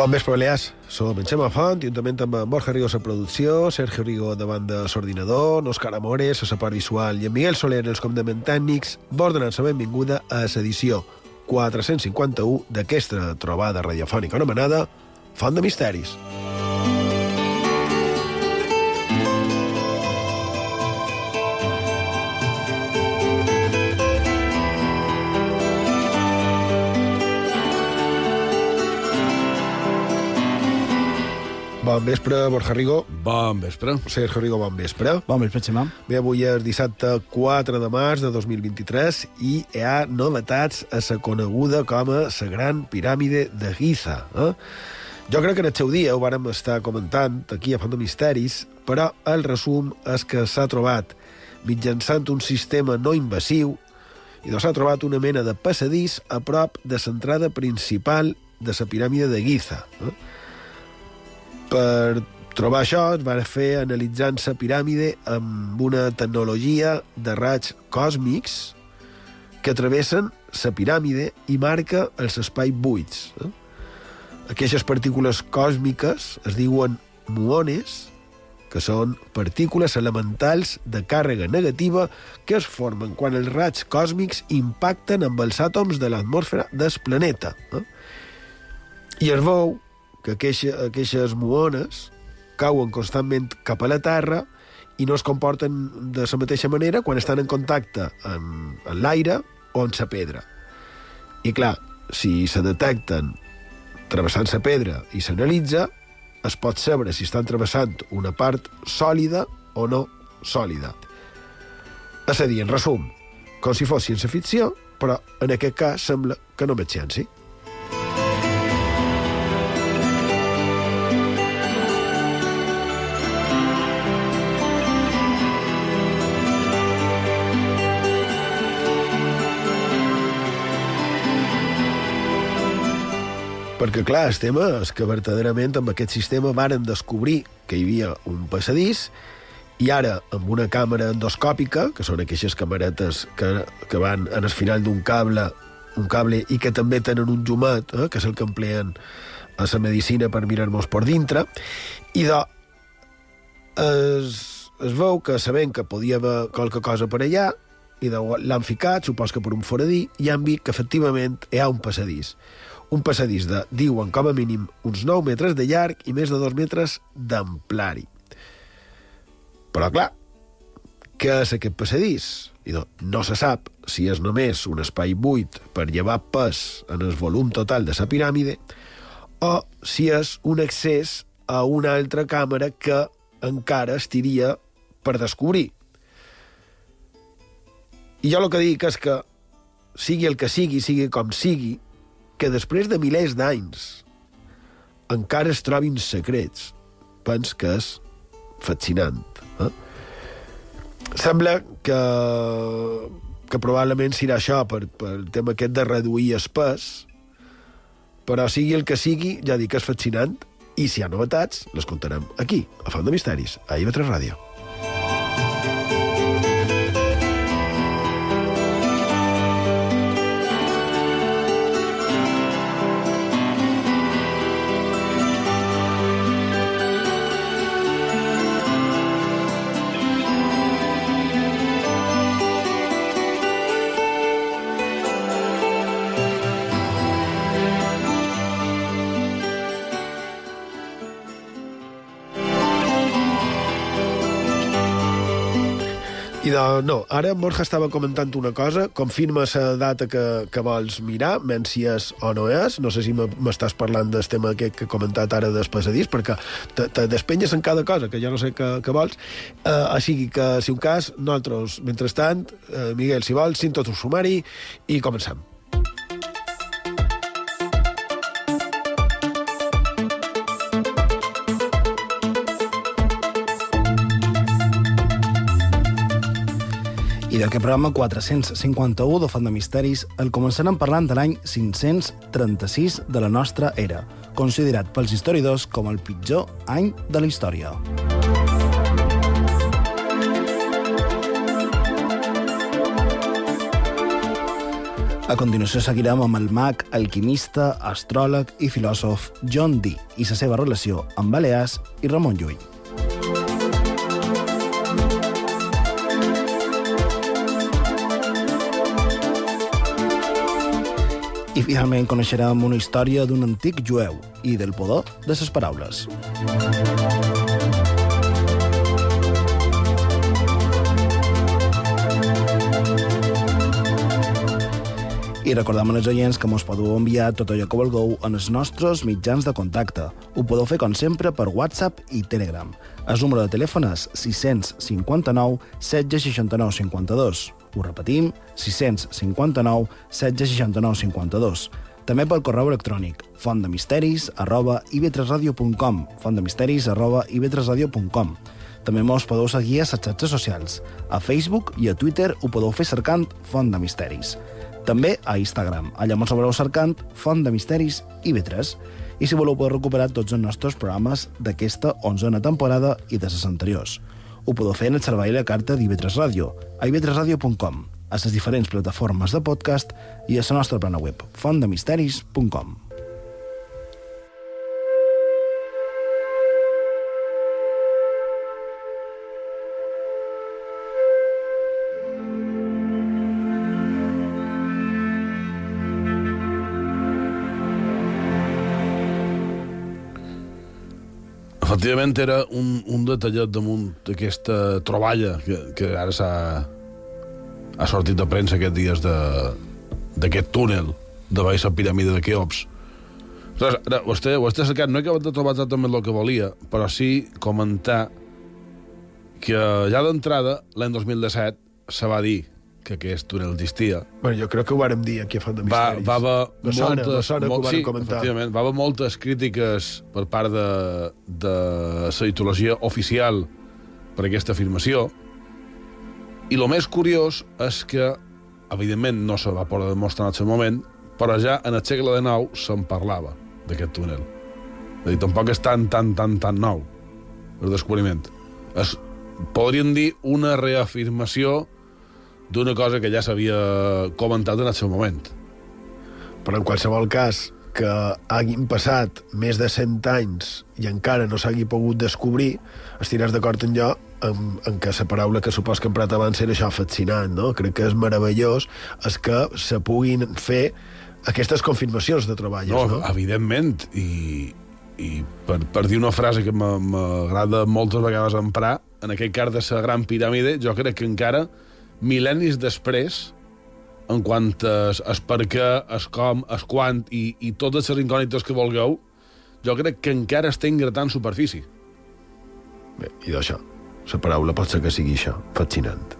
Bon vespre, Balears. Som en Xema Font, juntament amb en Borja Rigo a producció, Sergio Rigo davant de l'ordinador, Òscar Amores a la part visual i en Miguel Soler els comandaments tècnics, vos donant la benvinguda a l'edició 451 d'aquesta trobada radiofònica anomenada Font de Misteris. Bon vespre, Borja Rigo. Bon vespre. Sergio Rigo, bon vespre. Bon vespre, Xemà. Bé, avui és dissabte 4 de març de 2023 i hi ha novetats a la coneguda com a la Gran Piràmide de Giza. Eh? Jo crec que en el seu dia ho vàrem estar comentant aquí a Font de Misteris, però el resum és que s'ha trobat mitjançant un sistema no invasiu i doncs s'ha trobat una mena de passadís a prop de l'entrada principal de la piràmide de Giza. Eh? Per trobar això es va fer analitzant la piràmide amb una tecnologia de raigs còsmics que travessen la piràmide i marca els espais buits. Eh? Aquestes partícules còsmiques es diuen muones, que són partícules elementals de càrrega negativa que es formen quan els raigs còsmics impacten amb els àtoms de l'atmosfera del planeta. Eh? I es veu que aquestes, aquestes muones cauen constantment cap a la Terra i no es comporten de la mateixa manera quan estan en contacte amb, l'aire o amb la pedra. I clar, si se detecten travessant la pedra i s'analitza, es pot saber si estan travessant una part sòlida o no sòlida. És a dir, en resum, com si fos ciència-ficció, però en aquest cas sembla que no veig ciència. Perquè, clar, el tema és que verdaderament amb aquest sistema varen descobrir que hi havia un passadís i ara, amb una càmera endoscòpica, que són aquestes camaretes que, que van en el final d'un cable un cable i que també tenen un jumet, eh, que és el que empleen a la medicina per mirar-nos per dintre, i de, es, es veu que sabent que podia haver qualque cosa per allà, i l'han ficat, supos que per un foradí, i han vist que efectivament hi ha un passadís un passadís de, diuen, com a mínim, uns 9 metres de llarg i més de 2 metres d'amplari. Però, clar, què és aquest passadís? I no, no se sap si és només un espai buit per llevar pes en el volum total de la piràmide o si és un accés a una altra càmera que encara estiria per descobrir. I jo el que dic és que sigui el que sigui, sigui com sigui, que després de milers d'anys encara es trobin secrets, pens que és fascinant. Eh? Sembla que, que probablement serà això per, per el tema aquest de reduir el pes, però sigui el que sigui, ja dic que és fascinant, i si hi ha novetats, les contarem aquí, a Font de Misteris, a IB3 Ràdio. De, no, ara Borja estava comentant una cosa, confirma la data que, que vols mirar, menys si és o no és, no sé si m'estàs parlant del tema aquest que he comentat ara del passadís, perquè te, te despenyes en cada cosa, que ja no sé què, què vols, uh, així que, si un cas, nosaltres, mentrestant, uh, Miguel, si vols, cinc tot un sumari i comencem. D'aquest programa 451 de Font de Misteris el començarem parlant de l'any 536 de la nostra era, considerat pels historiadors com el pitjor any de la història. A continuació seguirem amb el mag, alquimista, astròleg i filòsof John Dee i la seva relació amb Balears i Ramon Llull. I finalment coneixerem una història d'un antic jueu i del poder de les paraules. I recordem als oients que mos podeu enviar tot allò que vulgueu en els nostres mitjans de contacte. Ho podeu fer, com sempre, per WhatsApp i Telegram. El número de telèfon és 659 1669 52. Ho repetim, 659 1669 52. També pel correu electrònic fontdemisteris arroba ivetresradio.com fontdemisteris arroba ivetresradio.com també mos podeu seguir a les xarxes socials. A Facebook i a Twitter ho podeu fer cercant Font de Misteris. També a Instagram. Allà mos trobareu cercant Font de Misteris i B3. I si voleu poder recuperar tots els nostres programes d'aquesta onzena temporada i de les anteriors. Ho podeu fer en el servei de carta d'IV3 Ràdio, a ivetresradio.com, a les diferents plataformes de podcast i a la nostra plana web, fontdemisteris.com. Efectivament, era un, un detallet damunt d'aquesta troballa que, que ara s'ha ha sortit de premsa aquests dies d'aquest túnel de baix la piràmide de Keops. Res, ara, vostè, vostè cercat, no he acabat de trobar exactament el que volia, però sí comentar que ja d'entrada, l'any 2017, se va dir que aquest túnel existia. Bueno, jo crec que ho vàrem dir aquí a Font de Va, Misteris. va haver Me sona, moltes, sona que ho molt- sí, comentar. va haver moltes crítiques per part de, de la ideologia oficial per aquesta afirmació, i el més curiós és que, evidentment, no se va poder demostrar en el seu moment, però ja en el segle XIX se'n parlava d'aquest túnel. És dir, tampoc és tan, tan, tan, tan nou, el descobriment. És, podríem dir, una reafirmació d'una cosa que ja s'havia comentat en el seu moment. Però en qualsevol cas, que hagin passat més de 100 anys i encara no s'hagi pogut descobrir, estiràs d'acord amb jo en, en que la paraula que supos que he emprat abans era això fascinant, no? Crec que és meravellós és que se puguin fer aquestes confirmacions de treballs, No, no? evidentment, i, i per, per dir una frase que m'a- m'agrada moltes vegades emprar, en aquest cas de la gran piràmide, jo crec que encara, mil·lennis després, en quant a es per què, es com, es quant i, i totes les incògnites que vulgueu, jo crec que encara estem gratant superfície. Bé, I d'això, la paraula pot ser que sigui això, fascinant.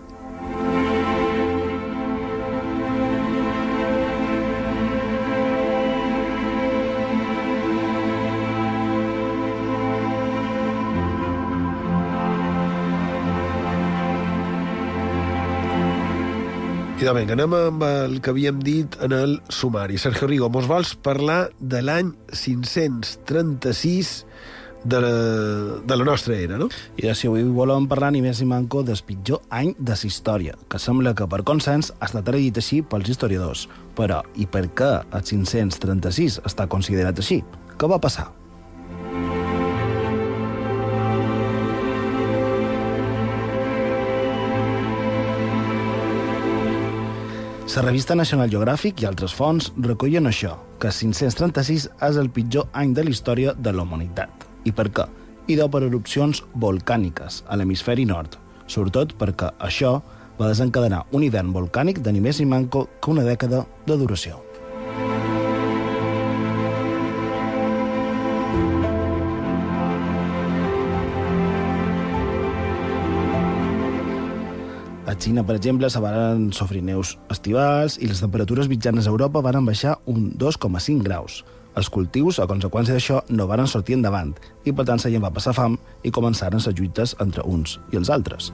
I de vinga, anem amb el que havíem dit en el sumari. Sergio Rigo, mos vols parlar de l'any 536 de la, de la nostra era, no? I de si avui volem parlar ni més ni manco del pitjor any de la història, que sembla que per consens ha estat elegit així pels historiadors. Però, i per què el 536 està considerat així? Què va passar? La revista National Geographic i altres fonts recullen això, que 536 és el pitjor any de la història de la humanitat. I per què? I deu per erupcions volcàniques a l'hemisferi nord, sobretot perquè això va desencadenar un hivern volcànic de ni més ni manco que una dècada de duració. Xina, per exemple, se van sofrir neus estivals i les temperatures mitjanes a Europa van baixar un 2,5 graus. Els cultius, a conseqüència d'això, no van sortir endavant i, per tant, la gent va passar fam i començaren les lluites entre uns i els altres.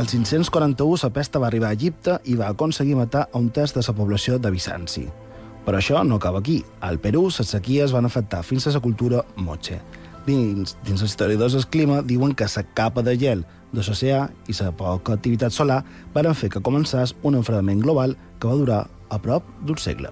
El 541 la pesta va arribar a Egipte i va aconseguir matar a un terç de la població de Bizanci. Però això no acaba aquí. Al Perú, les sequies van afectar fins a la cultura moche. Dins, dins els historiadors del clima diuen que la capa de gel de l'oceà i la poca activitat solar van fer que començés un enfredament global que va durar a prop d'un segle.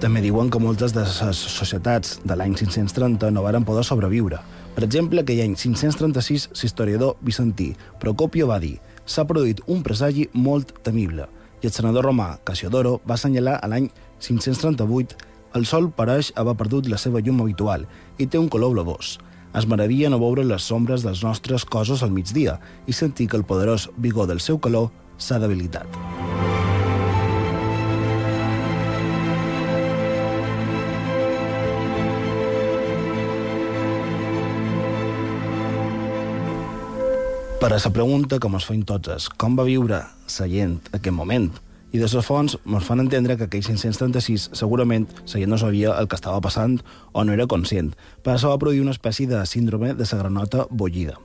També diuen que moltes de les societats de l'any 530 no varen poder sobreviure. Per exemple, aquell any 536, l'historiador bizantí Procopio va dir s'ha produït un presagi molt temible i el senador romà Cassiodoro va assenyalar a l'any 538 el sol pareix haver perdut la seva llum habitual i té un color blavós. Es meravia no veure les sombres dels nostres cossos al migdia i sentir que el poderós vigor del seu calor s'ha debilitat. Per a la pregunta que ens feim tots és com va viure la gent aquest moment? I de les fonts ens fan entendre que aquell 536 segurament la gent no sabia el que estava passant o no era conscient. Per això va produir una espècie de síndrome de la granota bullida.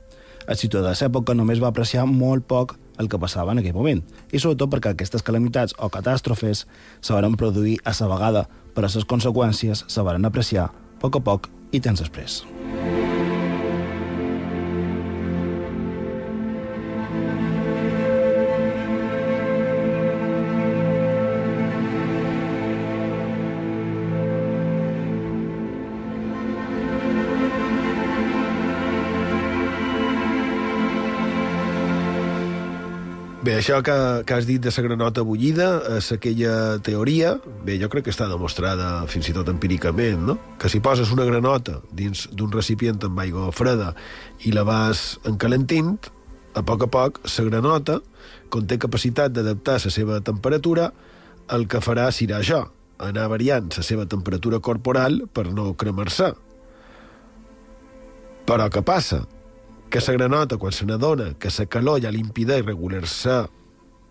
El ciutadà de l'època només va apreciar molt poc el que passava en aquell moment, i sobretot perquè aquestes calamitats o catàstrofes van produir a la vegada, però les conseqüències se van apreciar a poc a poc i temps després. Bé, això que, que has dit de la granota bullida és aquella teoria, bé, jo crec que està demostrada fins i tot empíricament, no? que si poses una granota dins d'un recipient amb aigua freda i la vas encalentint, a poc a poc, la granota conté capacitat d'adaptar la seva temperatura, el que farà serà això, anar variant la seva temperatura corporal per no cremar-se. Però què passa? Que la granota, quan se n'adona que la calor ja l'impideix regular-se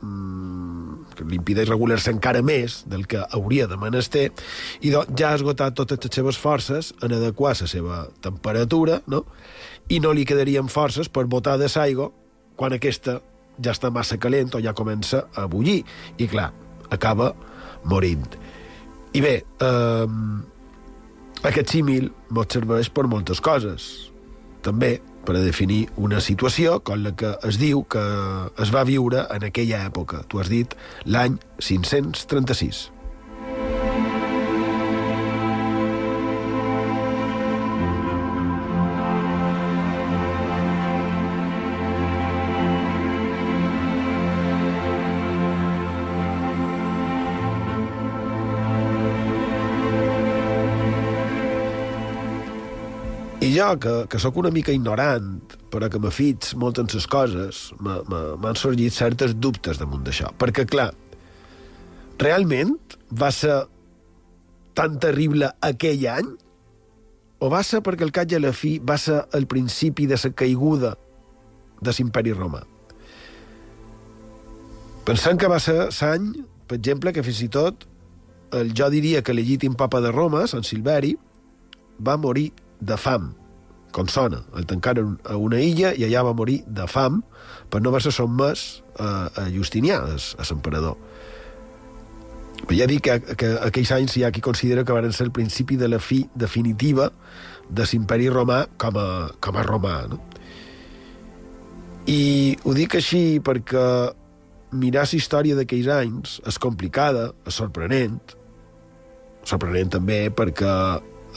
mmm, l'impideix regular-se encara més del que hauria de menester, i doncs ja ha esgotat totes les seves forces en adequar la seva temperatura, no? i no li quedarien forces per botar de l'aigua quan aquesta ja està massa calent o ja comença a bullir. I, clar, acaba morint. I bé, eh, aquest símil ens serveix per moltes coses. També per a definir una situació com la que es diu que es va viure en aquella època. Tu has dit l'any 536. Jo, que, que sóc una mica ignorant, però que me fits molt en les coses, m'han sorgit certes dubtes damunt d'això. Perquè, clar, realment va ser tan terrible aquell any? O va ser perquè el cap i la fi va ser el principi de la caiguda de l'imperi romà? Pensant que va ser l'any, per exemple, que fins i tot el, jo diria que legítim papa de Roma, Sant Silveri, va morir de fam, com sona. El tancaren a una illa i allà va morir de fam per no haver-se sotmès a, a Justinià, a, a l'emperador. Però ja dic que, que aquells anys hi ha qui considera que van ser el principi de la fi definitiva de l'imperi romà com a, com a romà. No? I ho dic així perquè mirar la història d'aquells anys és complicada, és sorprenent, sorprenent també perquè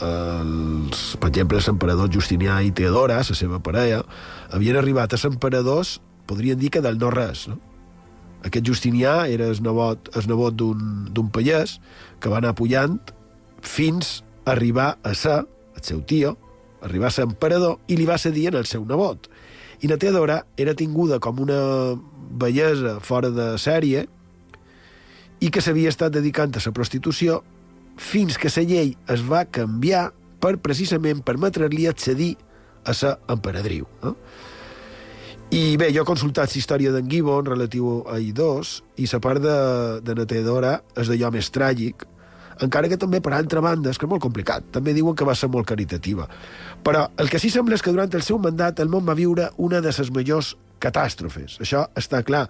els, per exemple, l'emperador Justinià i Teodora, la seva parella, havien arribat a l'emperadors, podrien dir que del no-res, no? Aquest Justinià era el nebot, nebot d'un pallès que va anar pujant fins a arribar a ser, el seu tio, arribar a ser emperador i li va cedir en el seu nebot. I la Teodora era tinguda com una bellesa fora de sèrie i que s'havia estat dedicant a la prostitució fins que la llei es va canviar per precisament permetre-li accedir a la emperadriu. No? I bé, jo he consultat la història d'en Gibbon relatiu a I2 i la part de, de Netedora és d'allò més tràgic, encara que també, per altra banda, és que és molt complicat. També diuen que va ser molt caritativa. Però el que sí sembla és que durant el seu mandat el món va viure una de les majors catàstrofes, això està clar.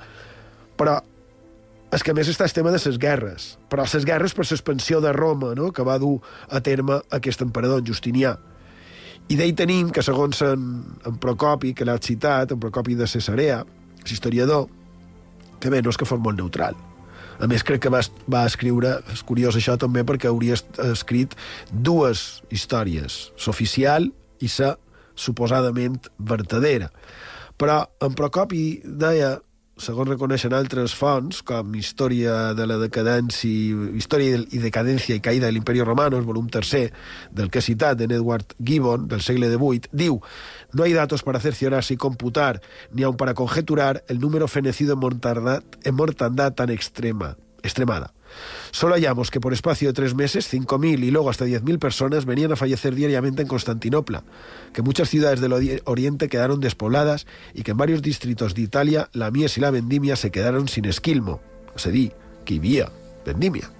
Però és que a més està el tema de les guerres, però les guerres per l'expansió de Roma, no?, que va dur a terme aquest emperador, en Justinià. I d'ell tenim que, segons en, en Procopi, que l'ha citat, en Procopi de Cesarea, l'historiador, que bé, no és que fos molt neutral. A més, crec que va, va escriure, és curiós això també, perquè hauria escrit dues històries, l'oficial i la suposadament vertadera. Però en Procopi deia segons reconeixen altres fonts, com Història de la decadència, Història i decadència i caïda de l'imperi romano, el volum tercer del que he citat, de Edward Gibbon, del segle XVIII, diu «No hay datos para cerciorarse y computar, ni aun para conjeturar el número fenecido en mortandad, en mortandad tan extrema, extremada. Solo hallamos que por espacio de tres meses, 5.000 y luego hasta 10.000 personas venían a fallecer diariamente en Constantinopla, que muchas ciudades del oriente quedaron despobladas y que en varios distritos de Italia la mies y la vendimia se quedaron sin esquilmo. Se di que había vendimia.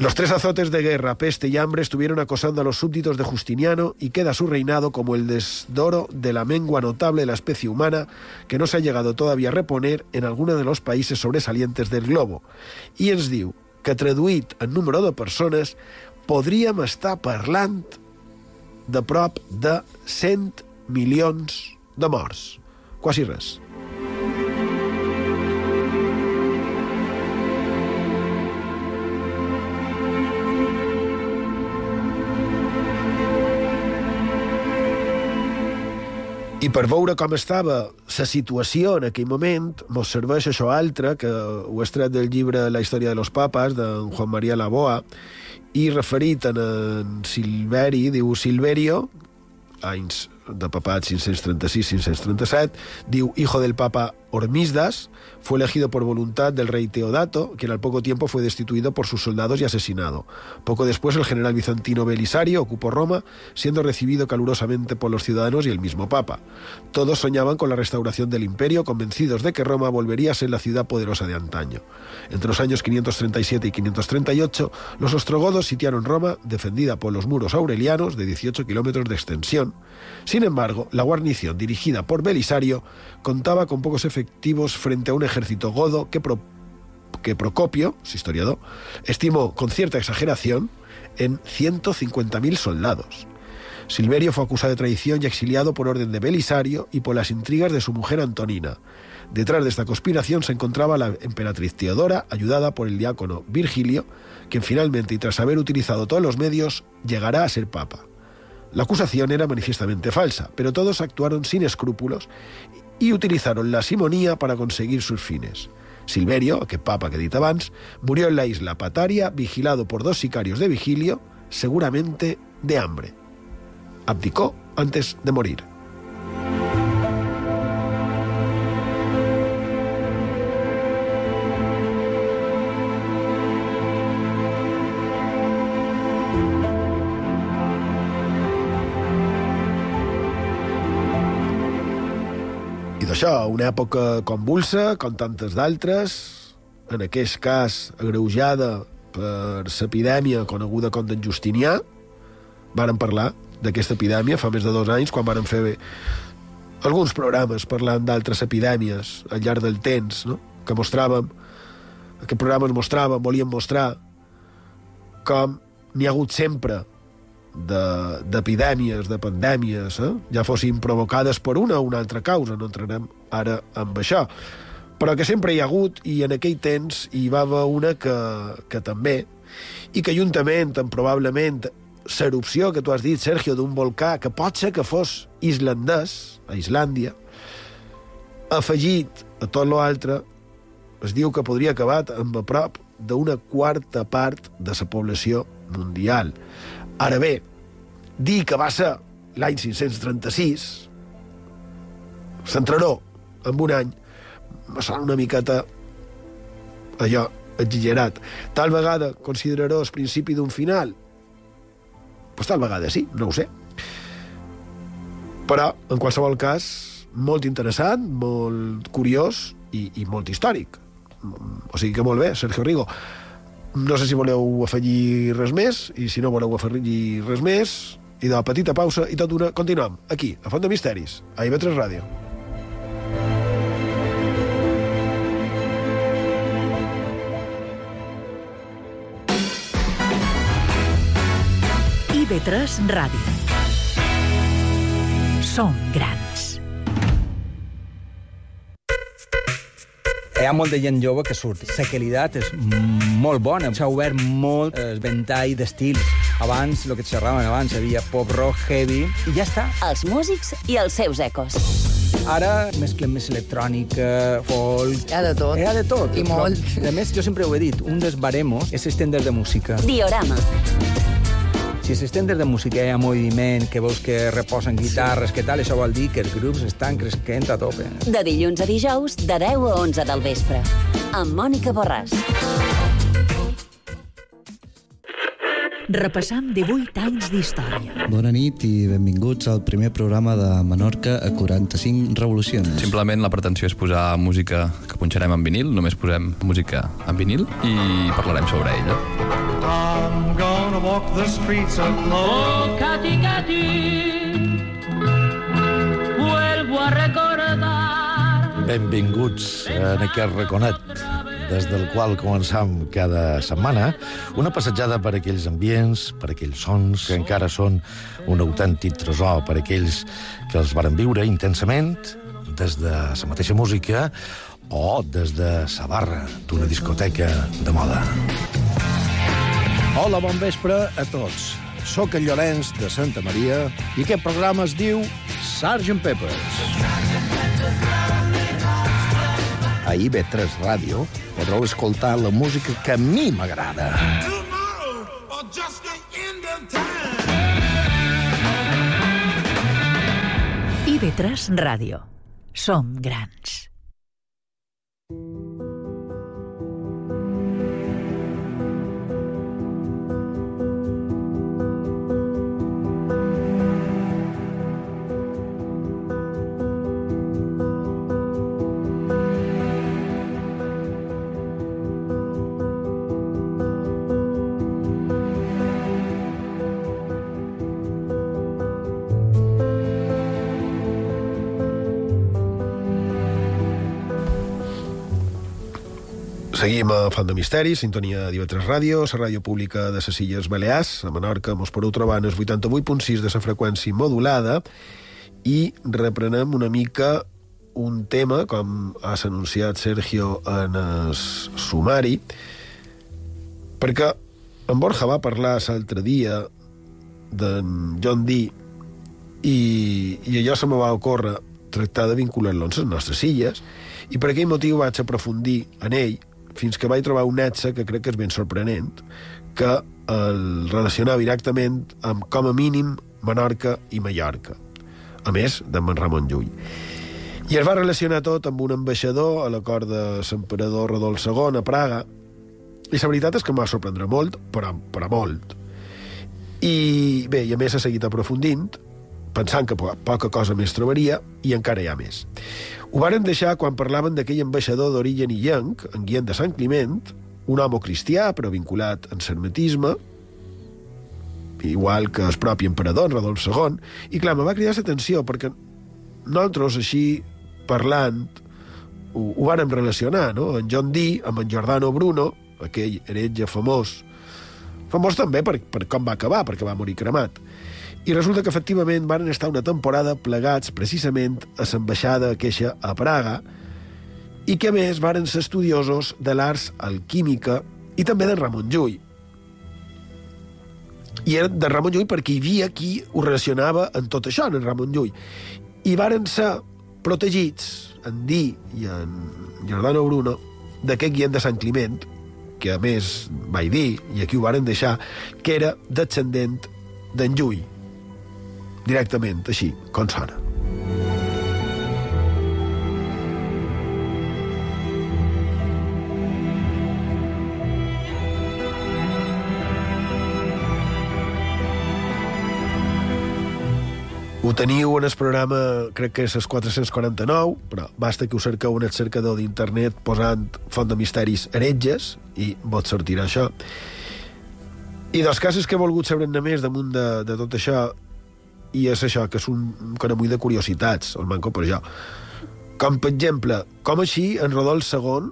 Los tres azotes de guerra, peste y hambre estuvieron acosando a los súbditos de Justiniano y queda su reinado como el desdoro de la mengua notable de la especie humana que no se ha llegado todavía a reponer en alguno de los países sobresalientes del globo. I ens diu que traduït en número de persones podríem estar parlant de prop de 100 milions de morts. Quasi res. I per veure com estava la situació en aquell moment, mos serveix això altre, que ho he estret del llibre La història de los papas, de Juan María Laboa, i referit en, en Silveri, diu Silverio, anys de papat 536-537, diu hijo del papa Hormisdas, fue elegido por voluntad del rey Teodato, quien al poco tiempo fue destituido por sus soldados y asesinado. Poco después el general bizantino Belisario ocupó Roma, siendo recibido calurosamente por los ciudadanos y el mismo papa. Todos soñaban con la restauración del imperio, convencidos de que Roma volvería a ser la ciudad poderosa de antaño. Entre los años 537 y 538, los ostrogodos sitiaron Roma, defendida por los muros aurelianos de 18 kilómetros de extensión. Sin embargo, la guarnición dirigida por Belisario contaba con pocos efectivos frente a un ejército godo que, Pro, que Procopio, su historiador, estimó con cierta exageración en 150.000 soldados. Silverio fue acusado de traición y exiliado por orden de Belisario y por las intrigas de su mujer Antonina. Detrás de esta conspiración se encontraba la emperatriz Teodora, ayudada por el diácono Virgilio, quien finalmente, y tras haber utilizado todos los medios, llegará a ser papa. La acusación era manifiestamente falsa, pero todos actuaron sin escrúpulos y utilizaron la simonía para conseguir sus fines. Silverio, que papa que dit abans, murió en la isla Pataria, vigilado por dos sicarios de vigilio, seguramente de hambre. Abdicó antes de morir. Això, una època convulsa, com tantes d'altres, en aquest cas agreujada per l'epidèmia coneguda com d'en Justinià. Varen parlar d'aquesta epidèmia fa més de dos anys, quan varen fer alguns programes parlant d'altres epidèmies al llarg del temps, no? que mostràvem, aquest programa ens mostrava, volíem mostrar com n'hi ha hagut sempre d'epidèmies, de, de pandèmies, eh? ja fossin provocades per una o una altra causa, no entrarem ara amb això, però que sempre hi ha hagut, i en aquell temps hi va haver una que, que també, i que juntament amb probablement l'erupció que tu has dit, Sergio, d'un volcà, que pot ser que fos islandès, a Islàndia, afegit a tot l'altre, es diu que podria acabar amb a prop d'una quarta part de la població mundial. Ara bé, dir que va ser l'any 536, s'entraró en un any, me sona una miqueta allò exagerat. Tal vegada consideraró el principi d'un final? Pues tal vegada sí, no ho sé. Però, en qualsevol cas, molt interessant, molt curiós i, i molt històric. O sigui que molt bé, Sergio Rigo. No sé si voleu afegir res més, i si no voleu afegir res més, i de la petita pausa i tot d'una continuem, aquí, a Font de Misteris, a IB3 Ràdio. IB3 Ràdio. Som grans. Hi ha molta gent jove que surt. La qualitat és molt bona. S'ha obert molt el ventall d'estils. Abans, el que xerraven abans, havia pop rock, heavy, i ja està. Els músics i els seus ecos. Ara mesclem més electrònica, folk... Hi ha de tot. Hi ha de tot. I Però, molt. A més, jo sempre ho he dit, un dels baremos és estendre de música. Diorama. Si s'estendre de música hi ha moviment, que veus que reposen guitarres, que tal, això vol dir que els grups estan cresquent a tope. De dilluns a dijous, de 10 a 11 del vespre. Amb Mònica Borràs. Repassam 18 anys d'història. Bona nit i benvinguts al primer programa de Menorca a 45 revolucions. Simplement la pretensió és posar música que punxarem en vinil, només posem música en vinil i parlarem sobre ella. I'm walk the streets of love. Oh, Katy, Katy, vuelvo a recordar. Benvinguts en aquest raconet des del qual començam cada setmana una passejada per aquells ambients, per aquells sons que encara són un autèntic tresor per aquells que els varen viure intensament des de la mateixa música o des de la barra d'una discoteca de moda. Hola, bon vespre a tots. Soc el Llorenç de Santa Maria i aquest programa es diu Sgt. Peppers. A IB3 Ràdio podreu escoltar la música que a mi m'agrada. IB3 Ràdio. Som grans. Seguim a Font de Misteri, sintonia d'IV3 Ràdio, la ràdio pública de les Illes Balears, a Menorca, mos podeu trobar en el 88.6 de la freqüència modulada i reprenem una mica un tema, com has anunciat, Sergio, en el sumari, perquè en Borja va parlar l'altre dia d'en John Dee i, i allò se me va ocórrer tractar de vincular-lo amb les nostres illes i per aquell motiu vaig aprofundir en ell fins que vaig trobar un nexe que crec que és ben sorprenent, que el relacionava directament amb, com a mínim, Menorca i Mallorca, a més d'en Ramon Llull. I es va relacionar tot amb un ambaixador a la cort de l'emperador Rodolf II a Praga, i la veritat és que em va sorprendre molt, però, però molt. I bé, i a més ha seguit aprofundint, pensant que po poca cosa més trobaria, i encara hi ha més. Ho varen deixar quan parlaven d'aquell ambaixador d'origen illenc, en Guillem de Sant Climent, un home cristià, però vinculat en sermetisme, igual que el propi emperador, Rodolf II, i clar, me va cridar l'atenció, perquè nosaltres, així, parlant, ho, ho vàrem relacionar, no? En John Dee, amb en Giordano Bruno, aquell heretge famós, famós també per, per com va acabar, perquè va morir cremat, i resulta que efectivament van estar una temporada plegats precisament a l'ambaixada queixa a Praga i que a més varen ser estudiosos de l'arts alquímica i també de Ramon Llull. I era de Ramon Llull perquè hi havia qui ho relacionava amb tot això, en Ramon Llull. I varen ser protegits, en Di i en Giordano Bruno, d'aquest guient de Sant Climent, que a més vaig dir, i aquí ho varen deixar, que era descendent d'en Llull directament, així, com sona. Ho teniu en el programa, crec que és el 449, però basta que ho cerqueu en el cercador d'internet posant Font de Misteris heretges i vos sortirà això. I dels casos que he volgut saber més damunt de, de tot això i és això, que és un caramull de curiositats, el manco per jo. Com, per exemple, com així en Rodolf II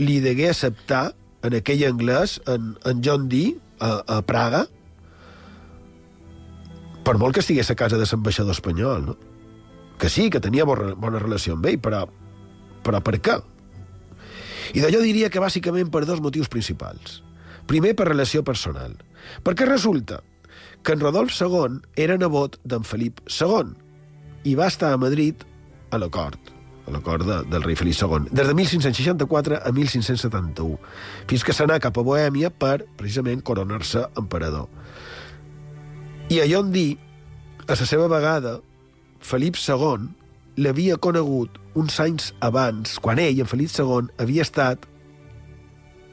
li degué acceptar en aquell anglès, en, en John Dee, a, a Praga, Per molt que estigués a casa de l'ambaixador espanyol, no? Que sí, que tenia bona, bona relació amb ell, però, però per què? I d'allò diria que bàsicament per dos motius principals. Primer, per relació personal. Perquè resulta que en Rodolf II era nebot d'en Felip II i va estar a Madrid a la cort, a la cort de, del rei Felip II, des de 1564 a 1571, fins que s'anà cap a Bohèmia per, precisament, coronar-se emperador. I allò en dir, a la seva vegada, Felip II l'havia conegut uns anys abans, quan ell, en Felip II, havia estat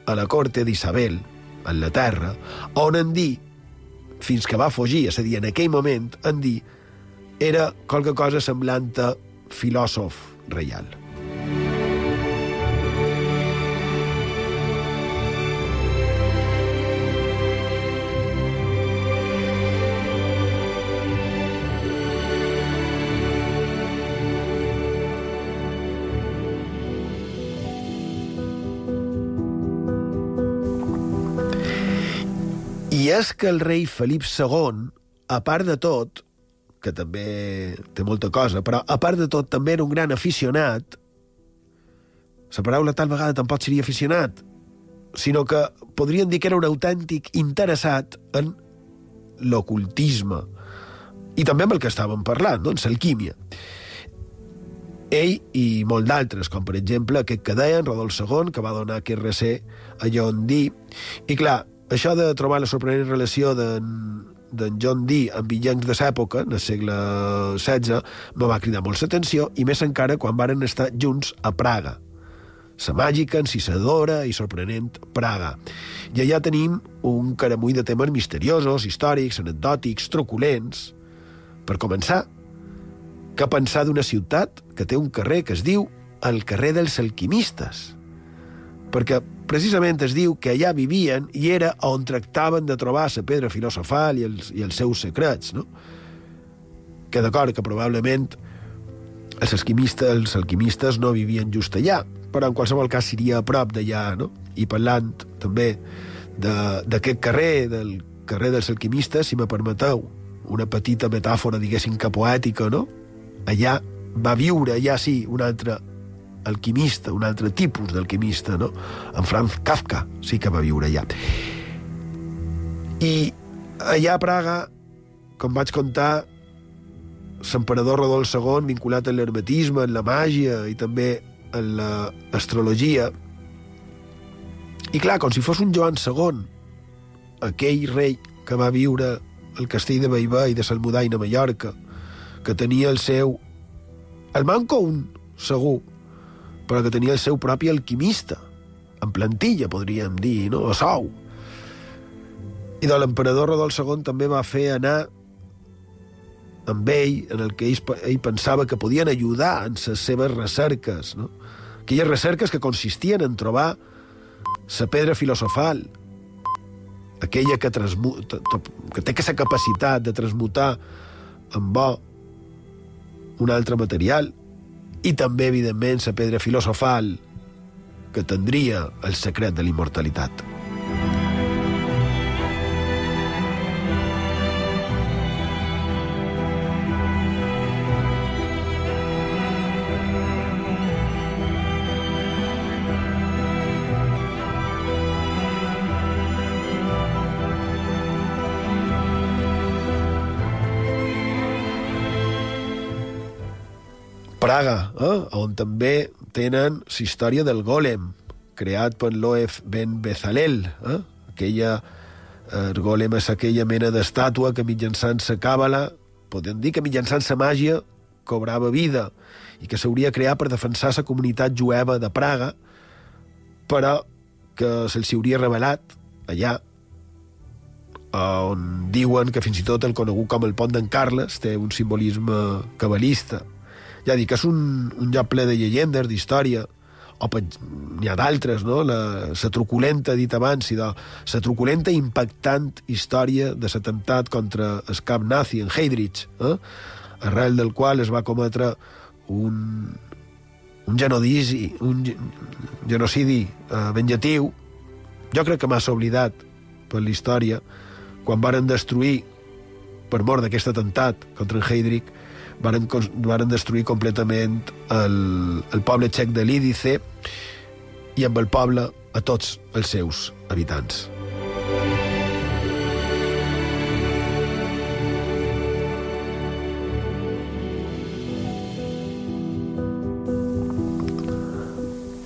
a la corte d'Isabel, a Anglaterra, on en dir, fins que va fugir, és a dir, en aquell moment, en dir, era qualque cosa semblant a filòsof reial. És que el rei Felip II, a part de tot, que també té molta cosa, però a part de tot també era un gran aficionat, la paraula tal vegada tampoc seria aficionat, sinó que podríem dir que era un autèntic interessat en l'ocultisme i també amb el que estàvem parlant, doncs, l'alquímia. Ell i molt d'altres, com per exemple aquest que deien, Rodolf II, que va donar aquest recé a John Dee. I clar, això de trobar la sorprenent relació d'en d'en John Dee amb illencs de l'època, del segle XVI, me va cridar molt l'atenció, i més encara quan varen estar junts a Praga. La màgica, encisadora i sorprenent Praga. I allà tenim un caramull de temes misteriosos, històrics, anecdòtics, truculents. Per començar, que pensar d'una ciutat que té un carrer que es diu el carrer dels alquimistes. Perquè precisament es diu que allà vivien i era on tractaven de trobar la pedra filosofal i els, i els seus secrets, no? Que d'acord, que probablement els alquimistes, els alquimistes no vivien just allà, però en qualsevol cas seria a prop d'allà, no? I parlant també d'aquest carrer, del carrer dels alquimistes, si me permeteu, una petita metàfora, diguéssim, que poètica, no? Allà va viure, allà sí, un altre alquimista, un altre tipus d'alquimista, no? En Franz Kafka sí que va viure allà. I allà a Praga, com vaig contar, l'emperador Rodolf II, vinculat a l'hermetisme, en la màgia i també en l'astrologia, i clar, com si fos un Joan II, aquell rei que va viure al castell de Baibà i de Salmudaina Mallorca, que tenia el seu... El manco un, segur, però que tenia el seu propi alquimista, en plantilla, podríem dir, no? a sou. I de l'emperador Rodolf II també va fer anar amb ell, en el que ell, ell pensava que podien ajudar en les seves recerques, no? aquelles recerques que consistien en trobar la pedra filosofal, aquella que, transmuta, que té aquesta capacitat de transmutar en bo un altre material, i també, evidentment, la pedra filosofal que tindria el secret de l'immortalitat. Praga, eh? on també tenen la història del Golem, creat per Loef ben Bezalel. Eh? Aquella, el Golem és aquella mena d'estàtua que mitjançant la càbala, podem dir que mitjançant la màgia, cobrava vida i que s'hauria creat per defensar la comunitat jueva de Praga, però que se'ls hauria revelat allà on diuen que fins i tot el conegut com el pont d'en Carles té un simbolisme cabalista ja dic, és un, un lloc ple de llegendes, d'història, o n'hi ha d'altres, no? La, la truculenta, dit abans, i de, la truculenta impactant història de l'atemptat contra el cap nazi en Heydrich, eh? arrel del qual es va cometre un, un genocidi, un genocidi eh, venjatiu, jo crec que massa oblidat per la història, quan varen destruir per mort d'aquest atemptat contra en Heydrich, varen, varen destruir completament el, el poble txec de Lídice i amb el poble a tots els seus habitants.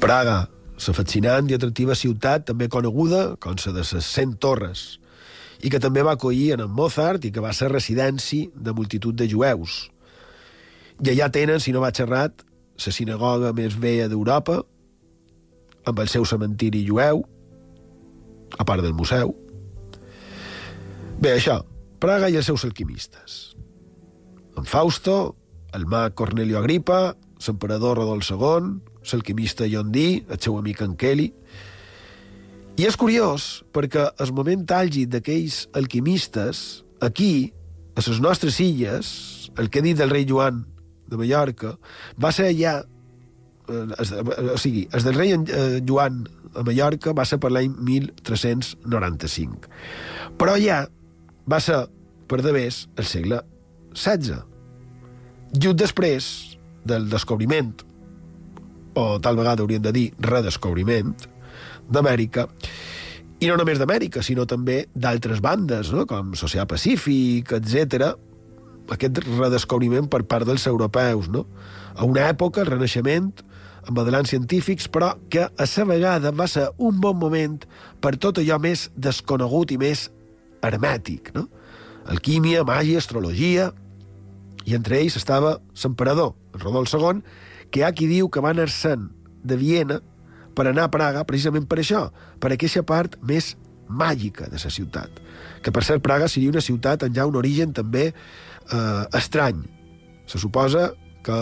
Praga, la fascinant i atractiva ciutat, també coneguda com la de les 100 torres, i que també va acollir en Mozart i que va ser residència de multitud de jueus. I allà tenen, si no vaig errat, la sinagoga més vella d'Europa, amb el seu cementiri jueu, a part del museu. Bé, això, Praga i els seus alquimistes. En Fausto, el mag Cornelio Agripa, l'emperador Rodol II, l'alquimista John Dee, el seu amic en Kelly... I és curiós, perquè el moment àlgid d'aquells alquimistes, aquí, a les nostres illes, el que he dit del rei Joan de Mallorca, va ser allà... Eh, es- o sigui, el del rei eh, Joan a Mallorca va ser per l'any 1395. Però allà va ser, per de més, el segle XVI. Just després del descobriment, o tal vegada hauríem de dir redescobriment, d'Amèrica, i no només d'Amèrica, sinó també d'altres bandes, no? com Socià Pacífic, etc. Aquest redescobriment per part dels europeus, no? A una època, el Renaixement, amb adelants científics, però que a la vegada va ser un bon moment per tot allò més desconegut i més hermètic, no? Alquímia, màgia, astrologia, i entre ells estava l'emperador, el Rodol II, que hi ha qui diu que va anar-se'n de Viena per anar a Praga precisament per això, per aquesta part més màgica de la ciutat. Que, per cert, Praga seria una ciutat amb ja un origen també eh, estrany. Se suposa que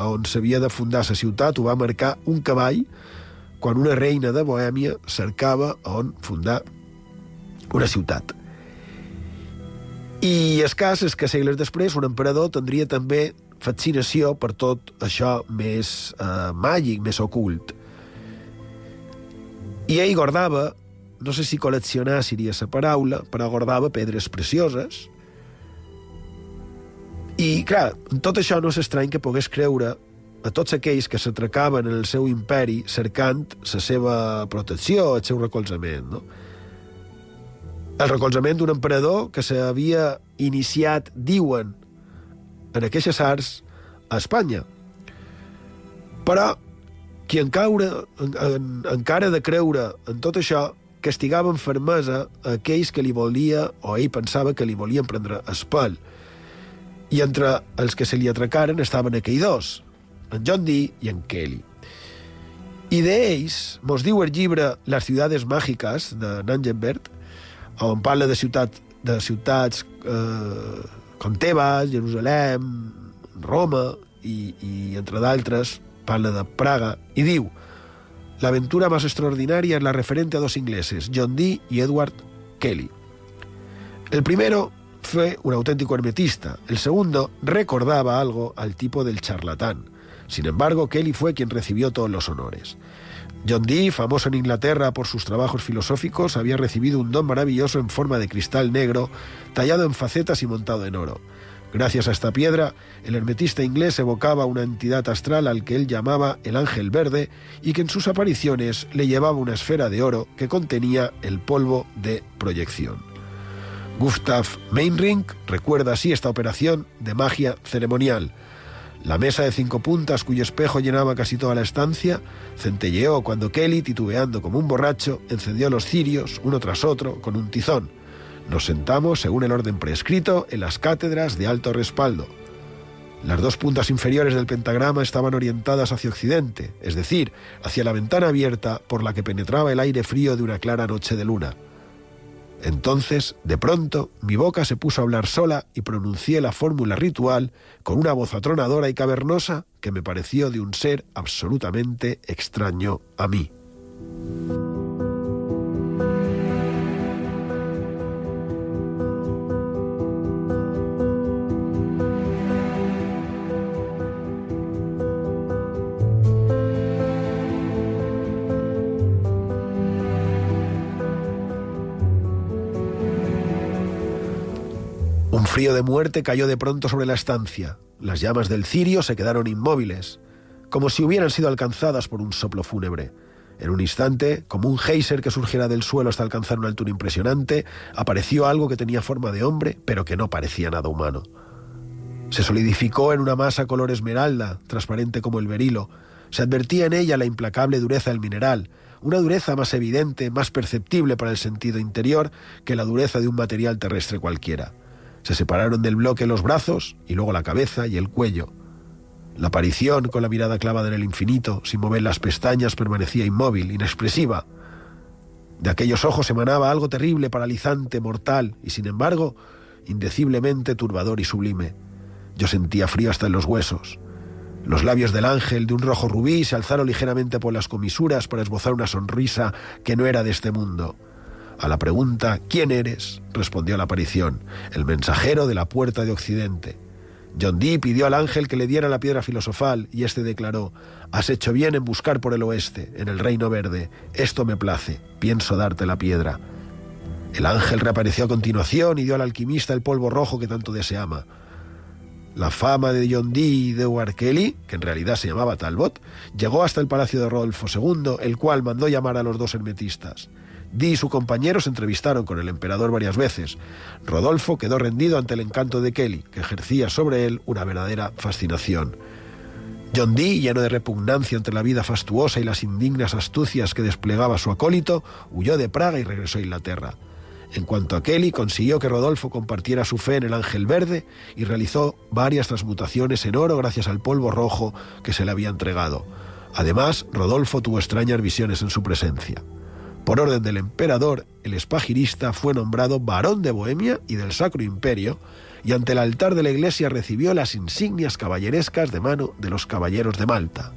on s'havia de fundar la ciutat ho va marcar un cavall quan una reina de Bohèmia cercava on fundar una ciutat. I el cas és que segles després un emperador tindria també fascinació per tot això més eh, màgic, més ocult. I ell guardava, no sé si col·leccionar seria la paraula, però guardava pedres precioses. I, clar, en tot això no és estrany que pogués creure a tots aquells que s'atracaven en el seu imperi cercant la seva protecció, el seu recolzament, no? El recolzament d'un emperador que s'havia iniciat, diuen, en aquestes arts a Espanya. Però qui encaure, en, en, encara de creure en tot això, castigava amb fermesa aquells que li volia, o ell pensava que li volien prendre el pèl. I entre els que se li atracaren estaven aquells dos, en John Dee i en Kelly. I d'ells mos diu el llibre Les ciudades mágicas, de Nangenberg, on parla de, ciutat, de ciutats eh, com Tebas, Jerusalem, Roma, i, i entre d'altres parla de Praga, i diu la aventura más extraordinaria es la referente a dos ingleses, John Dee y Edward Kelly. El primero fue un auténtico hermetista, el segundo recordaba algo al tipo del charlatán. Sin embargo, Kelly fue quien recibió todos los honores. John Dee, famoso en Inglaterra por sus trabajos filosóficos, había recibido un don maravilloso en forma de cristal negro, tallado en facetas y montado en oro. Gracias a esta piedra, el hermetista inglés evocaba una entidad astral al que él llamaba el ángel verde y que en sus apariciones le llevaba una esfera de oro que contenía el polvo de proyección. Gustav Meinring recuerda así esta operación de magia ceremonial. La mesa de cinco puntas, cuyo espejo llenaba casi toda la estancia, centelleó cuando Kelly, titubeando como un borracho, encendió los cirios, uno tras otro, con un tizón. Nos sentamos, según el orden prescrito, en las cátedras de alto respaldo. Las dos puntas inferiores del pentagrama estaban orientadas hacia occidente, es decir, hacia la ventana abierta por la que penetraba el aire frío de una clara noche de luna. Entonces, de pronto, mi boca se puso a hablar sola y pronuncié la fórmula ritual con una voz atronadora y cavernosa que me pareció de un ser absolutamente extraño a mí. Frío de muerte cayó de pronto sobre la estancia. Las llamas del cirio se quedaron inmóviles, como si hubieran sido alcanzadas por un soplo fúnebre. En un instante, como un geyser que surgiera del suelo hasta alcanzar una altura impresionante, apareció algo que tenía forma de hombre, pero que no parecía nada humano. Se solidificó en una masa color esmeralda, transparente como el berilo. Se advertía en ella la implacable dureza del mineral, una dureza más evidente, más perceptible para el sentido interior que la dureza de un material terrestre cualquiera. Se separaron del bloque los brazos y luego la cabeza y el cuello. La aparición, con la mirada clavada en el infinito, sin mover las pestañas, permanecía inmóvil, inexpresiva. De aquellos ojos emanaba algo terrible, paralizante, mortal, y sin embargo, indeciblemente turbador y sublime. Yo sentía frío hasta en los huesos. Los labios del ángel, de un rojo rubí, se alzaron ligeramente por las comisuras para esbozar una sonrisa que no era de este mundo. A la pregunta ¿Quién eres? respondió la aparición, el mensajero de la puerta de Occidente. John Dee pidió al ángel que le diera la piedra filosofal y éste declaró, Has hecho bien en buscar por el oeste, en el reino verde. Esto me place, pienso darte la piedra. El ángel reapareció a continuación y dio al alquimista el polvo rojo que tanto deseaba. La fama de John Dee y de Edward Kelly, que en realidad se llamaba Talbot, llegó hasta el palacio de Rodolfo II, el cual mandó llamar a los dos hermetistas. Dee y su compañero se entrevistaron con el emperador varias veces. Rodolfo quedó rendido ante el encanto de Kelly, que ejercía sobre él una verdadera fascinación. John Dee, lleno de repugnancia entre la vida fastuosa y las indignas astucias que desplegaba su acólito, huyó de Praga y regresó a Inglaterra. En cuanto a Kelly, consiguió que Rodolfo compartiera su fe en el ángel verde y realizó varias transmutaciones en oro gracias al polvo rojo que se le había entregado. Además, Rodolfo tuvo extrañas visiones en su presencia. Por orden del emperador, el espagirista fue nombrado barón de Bohemia y del Sacro Imperio, y ante el altar de la iglesia recibió las insignias caballerescas de mano de los caballeros de Malta.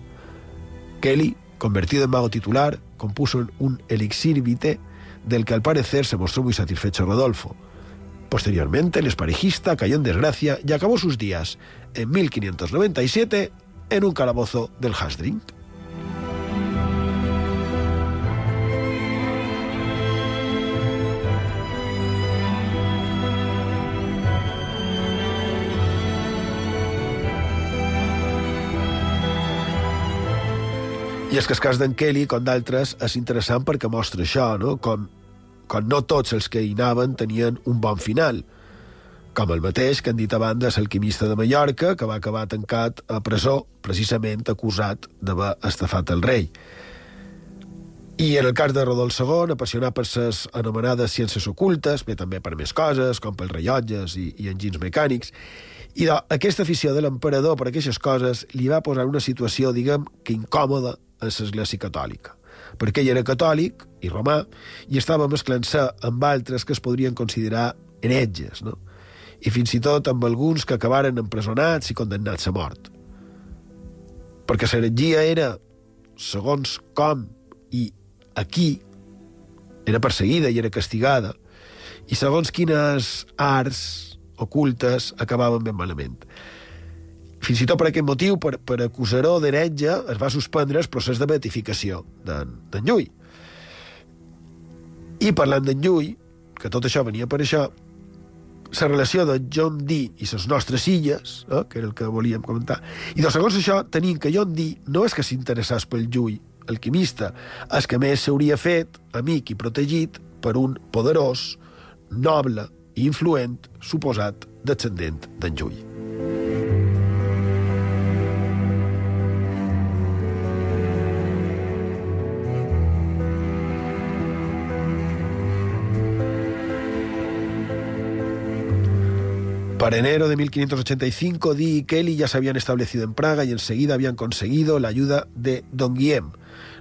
Kelly, convertido en mago titular, compuso un elixir vitae del que al parecer se mostró muy satisfecho Rodolfo. Posteriormente, el esparejista cayó en desgracia y acabó sus días, en 1597, en un calabozo del Hasdrink. I és que el cas d'en Kelly, com d'altres, és interessant perquè mostra això, no? Com, com no tots els que hi anaven tenien un bon final. Com el mateix que han dit abans és l'alquimista de Mallorca, que va acabar tancat a presó, precisament acusat d'haver estafat el rei. I en el cas de Rodolf II, apassionat per les anomenades ciències ocultes, bé també per més coses, com pels rellotges i, i enginys mecànics, i de, aquesta afició de l'emperador per aquestes coses li va posar una situació, diguem, que incòmoda a l'Església Catòlica, perquè ell era catòlic i romà i estava mesclant-se amb altres que es podrien considerar heretges, no? i fins i tot amb alguns que acabaren empresonats i condemnats a mort. Perquè l'heretgia era, segons com i aquí, era perseguida i era castigada, i segons quines arts ocultes acabaven ben malament. Fins i tot per aquest motiu, per, per acusar-ho d'heretge, es va suspendre el procés de beatificació d'en Llull. I parlant d'en Llull, que tot això venia per això, la relació de John Dee i les nostres illes, eh, que era el que volíem comentar, i doncs, segons això tenim que John Dee no és que s'interessés pel Llull, alquimista, és que més s'hauria fet amic i protegit per un poderós, noble i influent suposat descendent d'en Llull. Para enero de 1585, Dee y Kelly ya se habían establecido en Praga y enseguida habían conseguido la ayuda de Don Guillem.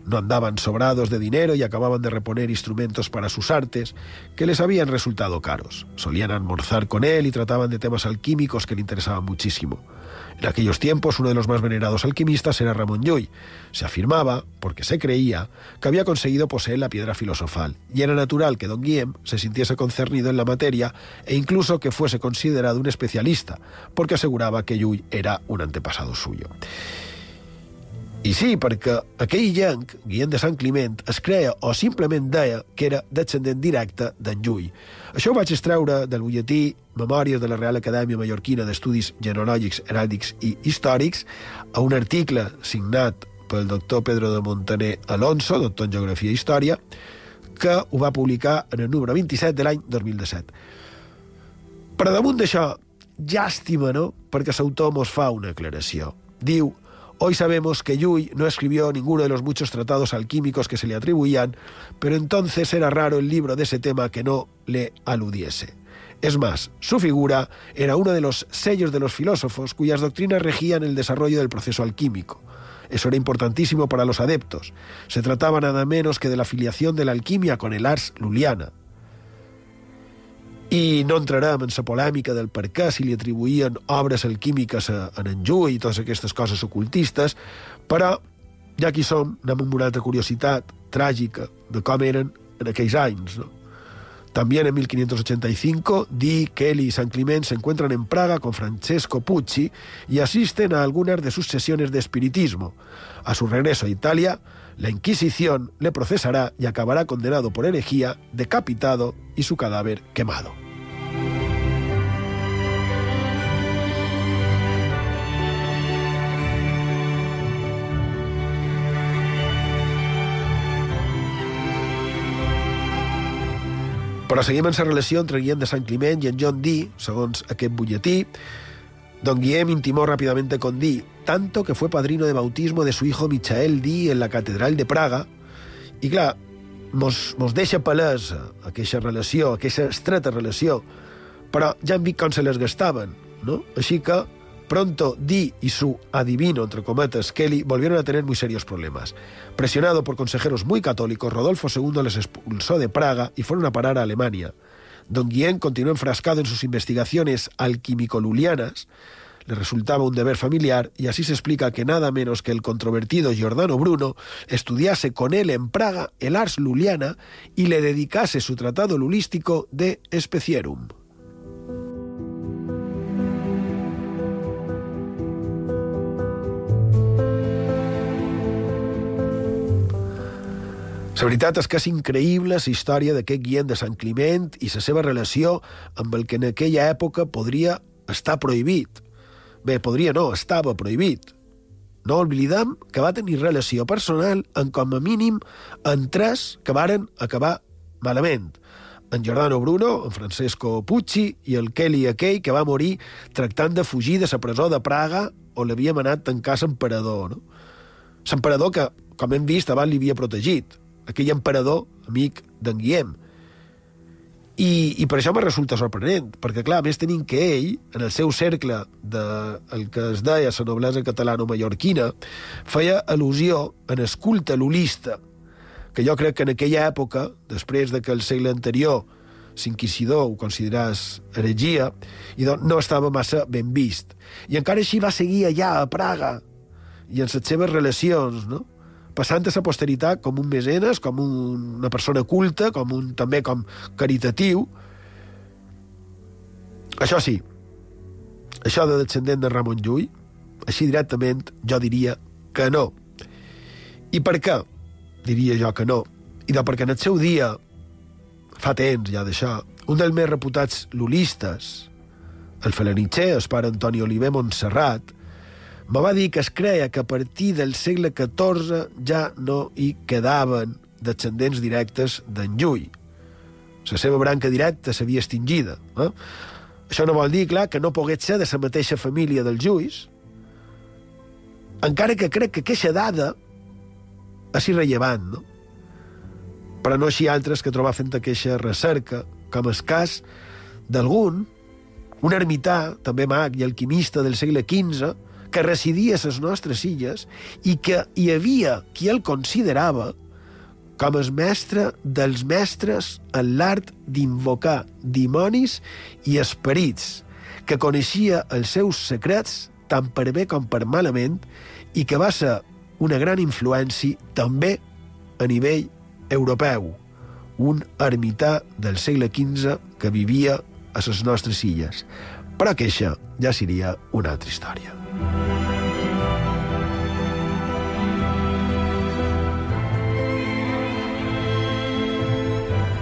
No andaban sobrados de dinero y acababan de reponer instrumentos para sus artes que les habían resultado caros. Solían almorzar con él y trataban de temas alquímicos que le interesaban muchísimo. En aquellos tiempos, uno de los más venerados alquimistas era Ramón Llull. Se afirmaba, porque se creía, que había conseguido poseer la piedra filosofal, y era natural que don Guillem se sintiese concernido en la materia e incluso que fuese considerado un especialista, porque aseguraba que Llull era un antepasado suyo. I sí, perquè aquell llenc, Guillem de Sant Climent, es creia o simplement deia que era descendent directe d'en Llull. Això ho vaig extreure del butlletí Memòries de la Real Acadèmia Mallorquina d'Estudis Genealògics, Heràldics i Històrics, a un article signat pel doctor Pedro de Montaner Alonso, doctor en Geografia i Història, que ho va publicar en el número 27 de l'any 2017. Per damunt d'això, llàstima, no?, perquè l'autor mos fa una aclaració. Diu, Hoy sabemos que Yui no escribió ninguno de los muchos tratados alquímicos que se le atribuían, pero entonces era raro el libro de ese tema que no le aludiese. Es más, su figura era uno de los sellos de los filósofos cuyas doctrinas regían el desarrollo del proceso alquímico. Eso era importantísimo para los adeptos. Se trataba nada menos que de la filiación de la alquimia con el ars luliana. I no entrarem en la polèmica del per què si li atribuïen obres alquímiques a, a en Llull i totes aquestes coses ocultistes, però ja aquí som, anem amb una altra curiositat tràgica de com eren en aquells anys. ¿no? También en 1585, Di, Kelly y San Clement se en Praga con Francesco Pucci y asisten a algunas de sus sesiones de espiritismo. A su regreso a Italia, la Inquisición le procesará y acabará condenado por herejía, decapitado y su cadáver quemado. Però seguim en la relació entre Guillem de Sant Climent i en John Dee, segons aquest butlletí. Don Guillem intimó rápidamente con Dee, tanto que fue padrino de bautismo de su hijo Michael Dee en la Catedral de Praga. I clar, mos, mos deixa palès aquesta relació, aquesta estreta relació, però ja hem vist com se les gastaven, no? Així que Pronto, Dee y su adivino, entre cometas, Kelly, volvieron a tener muy serios problemas. Presionado por consejeros muy católicos, Rodolfo II les expulsó de Praga y fueron a parar a Alemania. Don Guillén continuó enfrascado en sus investigaciones alquímico-lulianas, le resultaba un deber familiar y así se explica que nada menos que el controvertido Giordano Bruno estudiase con él en Praga el ars luliana y le dedicase su tratado lulístico de Specierum. La veritat és que és increïble la història d'aquest guient de Sant Climent i la seva relació amb el que en aquella època podria estar prohibit. Bé, podria no, estava prohibit. No oblidem que va tenir relació personal en com a mínim en tres que varen acabar malament. En Giordano Bruno, en Francesco Pucci i el Kelly aquell que va morir tractant de fugir de la presó de Praga on l'havíem anat tancar l'emperador. No? L'emperador que, com hem vist, abans li havia protegit aquell emperador, amic d'en Guillem. I, I per això me resulta sorprenent, perquè, clar, més tenim que ell, en el seu cercle de el que es deia la noblesa catalano-mallorquina, feia al·lusió en el culte lulista, que jo crec que en aquella època, després de que el segle anterior l'inquisidor ho consideràs heregia, i doncs no estava massa ben vist. I encara així va seguir allà, a Praga, i en les seves relacions, no? Passant a la posteritat com un mecenes, com un, una persona culta, com un, també com caritatiu. Això sí, això de descendent de Ramon Llull, així directament jo diria que no. I per què diria jo que no? I de perquè en el seu dia, fa temps ja d'això, un dels més reputats lulistes, el felanitxer, el pare Antoni Oliver Montserrat, me va dir que es creia que a partir del segle XIV ja no hi quedaven descendents directes d'en Llull. La seva branca directa s'havia extingida. Eh? Això no vol dir, clar, que no pogués ser de la mateixa família dels Lluís, encara que crec que aquesta dada és irrellevant, no? Però no així altres que trobar fent aquesta recerca, com el cas d'algun, un ermità, també mag i alquimista del segle XV, que residia a les nostres illes i que hi havia qui el considerava com el mestre dels mestres en l'art d'invocar dimonis i esperits, que coneixia els seus secrets tant per bé com per malament i que va ser una gran influència també a nivell europeu, un ermità del segle XV que vivia a les nostres illes. Però que això ja seria una altra història.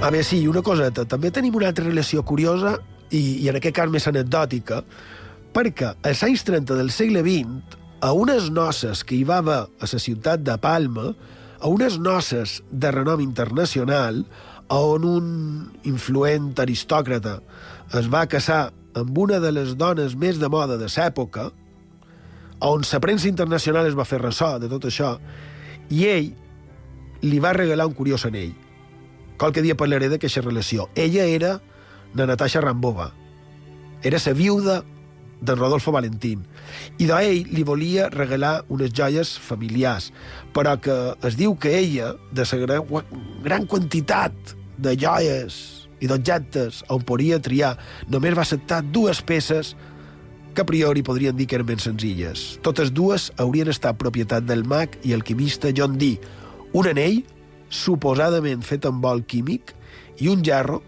A més, sí, una coseta. També tenim una altra relació curiosa, i, i en aquest cas més anecdòtica, perquè als anys 30 del segle XX, a unes noces que hi va haver a la ciutat de Palma, a unes noces de renom internacional, on un influent aristòcrata es va casar amb una de les dones més de moda de l'època, on la premsa internacional es va fer ressò de tot això, i ell li va regalar un curiós anell. Qualque dia parlaré d'aquesta relació. Ella era la Natasha Rambova. Era la viuda de Rodolfo Valentín. I d'ell li volia regalar unes joies familiars, però que es diu que ella, de la gran, gran quantitat de joies i d'objectes on podia triar, només va acceptar dues peces que a priori podrien dir que eren ben senzilles. Totes dues haurien estat propietat del mag i alquimista John Dee, un anell suposadament fet amb bol químic i un gerro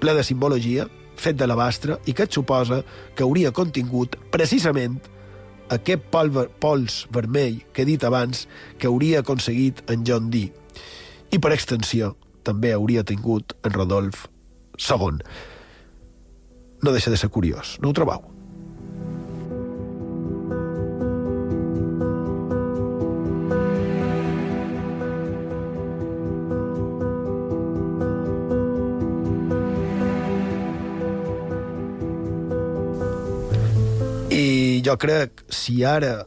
ple de simbologia fet de l'abastre i que et suposa que hauria contingut precisament aquest pol ver pols vermell que he dit abans que hauria aconseguit en John Dee i per extensió també hauria tingut en Rodolf II. No deixa de ser curiós, no ho trobeu? Crec, si ara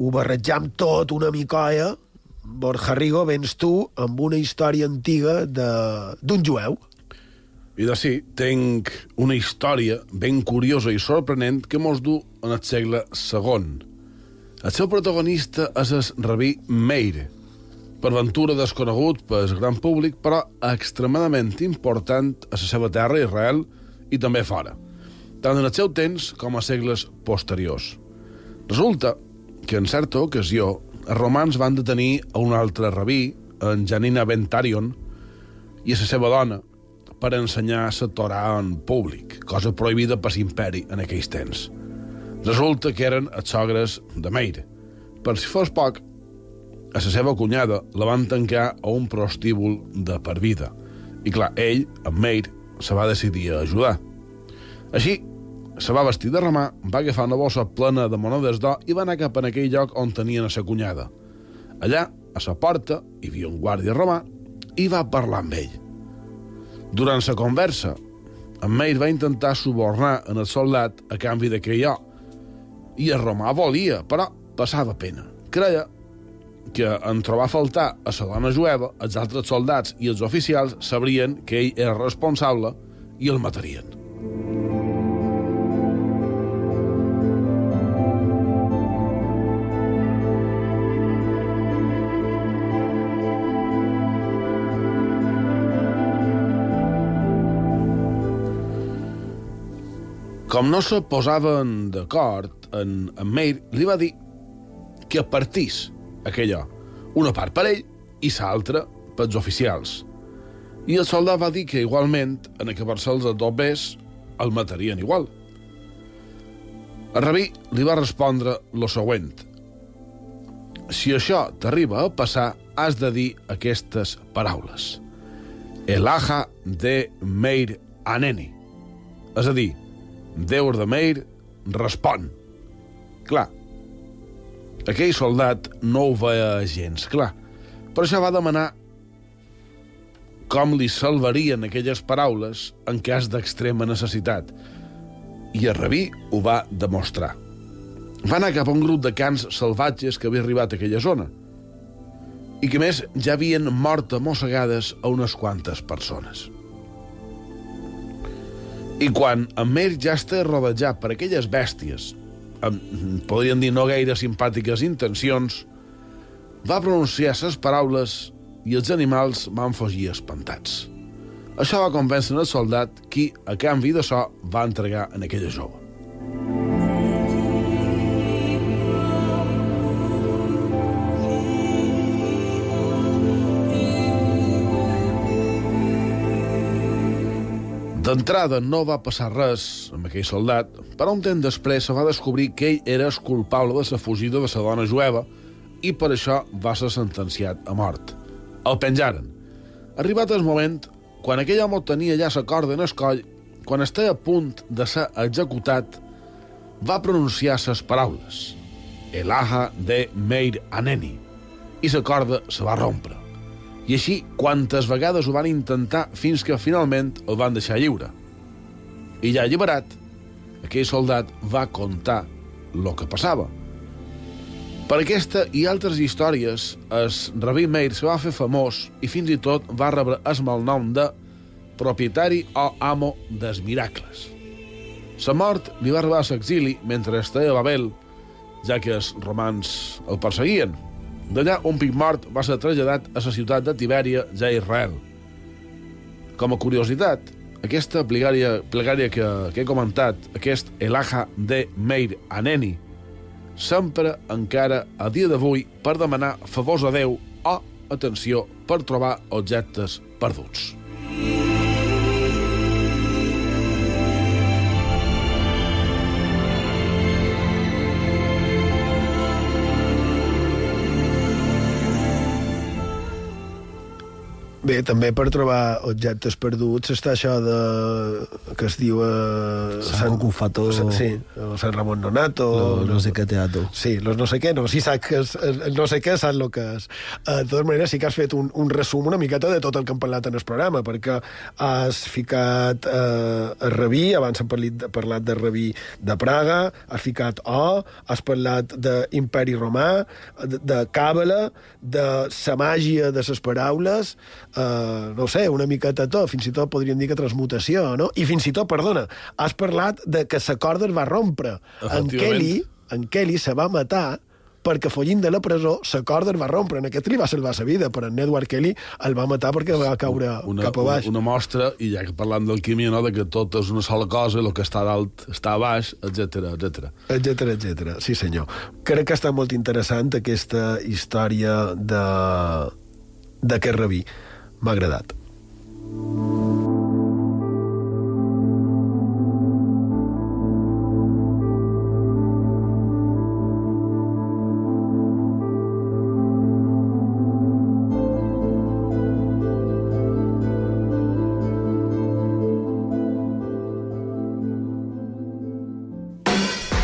ho barrejam tot una micoia, Borja Rigo, vens tu amb una història antiga de- d'un jueu. I de sí, tenc una història ben curiosa i sorprenent que mos du en el segle II. El seu protagonista és el rabí Meir, per ventura desconegut pel gran públic, però extremadament important a la seva terra, Israel, i també fora, tant en el seu temps com a segles posteriors. Resulta que en certa ocasió els romans van detenir a un altre rabí, en Janina Bentarion, i a la seva dona, per ensenyar la Torà en públic, cosa prohibida per l'imperi en aquells temps. Resulta que eren els sogres de Meir. Per si fos poc, a la seva cunyada la van tancar a un prostíbul de per vida. I clar, ell, en Meir, se va decidir a ajudar. Així, se va vestir de romà, va agafar una bossa plena de monedes d'or i va anar cap en aquell lloc on tenien a sa cunyada. Allà, a la porta, hi havia un guàrdia romà i va parlar amb ell. Durant la conversa, en Meir va intentar subornar en el soldat a canvi d'aquell or. I el romà volia, però passava pena. Creia que en trobar a faltar a la dona jueva, els altres soldats i els oficials sabrien que ell era responsable i el matarien. Com no se posaven d'acord, en, en Meir li va dir que partís aquella, una part per ell i l'altra pels oficials. I el soldat va dir que igualment, en acabar-se els adobers, el matarien igual. El rabí li va respondre lo següent. Si això t'arriba a passar, has de dir aquestes paraules. Elaja de Meir Aneni. És a dir, Déu de Meir respon. Clar, aquell soldat no ho veia gens clar. Per això va demanar com li salvarien aquelles paraules en cas d'extrema necessitat. I el rabí ho va demostrar. Va anar cap a un grup de cans salvatges que havia arribat a aquella zona i que, més, ja havien mort a mossegades a unes quantes persones. I quan en Mer ja està rodejat per aquelles bèsties, amb, podríem dir no gaire simpàtiques intencions, va pronunciar ses paraules i els animals van fugir espantats. Això va convèncer el soldat qui, a canvi d'això, va entregar en aquella jove. D'entrada no va passar res amb aquell soldat, però un temps després se va descobrir que ell era el culpable de la fugida de la dona jueva i per això va ser sentenciat a mort. El penjaren. Arribat el moment, quan aquell home tenia ja la corda en el coll, quan estava a punt de ser executat, va pronunciar les paraules Elaha de Meir Aneni i la corda se va rompre. I així quantes vegades ho van intentar fins que finalment el van deixar lliure. I ja alliberat, aquell soldat va contar el que passava. Per aquesta i altres històries, el rabí Meir se va fer famós i fins i tot va rebre el malnom de propietari o amo dels miracles. La mort li va arribar a l'exili mentre estava a Babel, ja que els romans el perseguien. D'allà, un pic mort va ser traslladat a la ciutat de Tibèria, ja Israel. Com a curiositat, aquesta plegària, plegària que, que he comentat, aquest Elaha de Meir Aneni, sempre encara a dia d'avui per demanar favors a Déu o, atenció, per trobar objectes perduts. Bé, també per trobar objectes perduts està això de... que es diu... Eh, San Cucufato. Sí, el San Ramon Nonato. Lo, no sé què teatro. Sí, los no sé què, no, sí saps que és, no sé què saps el que és. Eh, de totes maneres, sí que has fet un, un resum una miqueta de tot el que hem parlat en el programa, perquè has ficat eh, el rabí, abans hem parlat, parlat del rabí de Praga, has ficat O, has parlat d'imperi romà, de, de càbala, de sa màgia de les paraules, eh, no ho sé, una miqueta tot, fins i tot podríem dir que transmutació, no? I fins i tot, perdona, has parlat de que la corda es va rompre. En. Kelly, en Kelly se va matar perquè fugint de la presó, la corda es va rompre. En aquest li va salvar la vida, però en Edward Kelly el va matar perquè va caure una, cap a baix. Una, una mostra, i ja que parlant d'alquímia, no, de que tot és una sola cosa, el que està dalt està a baix, etc etc. Etcètera, etcètera. Sí, senyor. Crec que està molt interessant aquesta història de d'aquest rabí. M'ha agradat.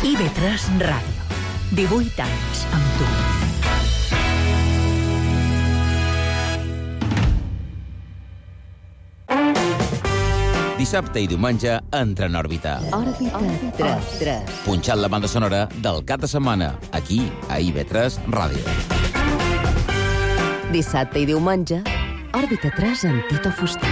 IB3 Ràdio. 18 anys amb Dissabte i diumenge entra en òrbita. Òrbita 3, 3. Punxant la banda sonora del cap de setmana, aquí, a IB3 Ràdio. Dissabte i diumenge, Òrbita 3 amb Tito Fuster.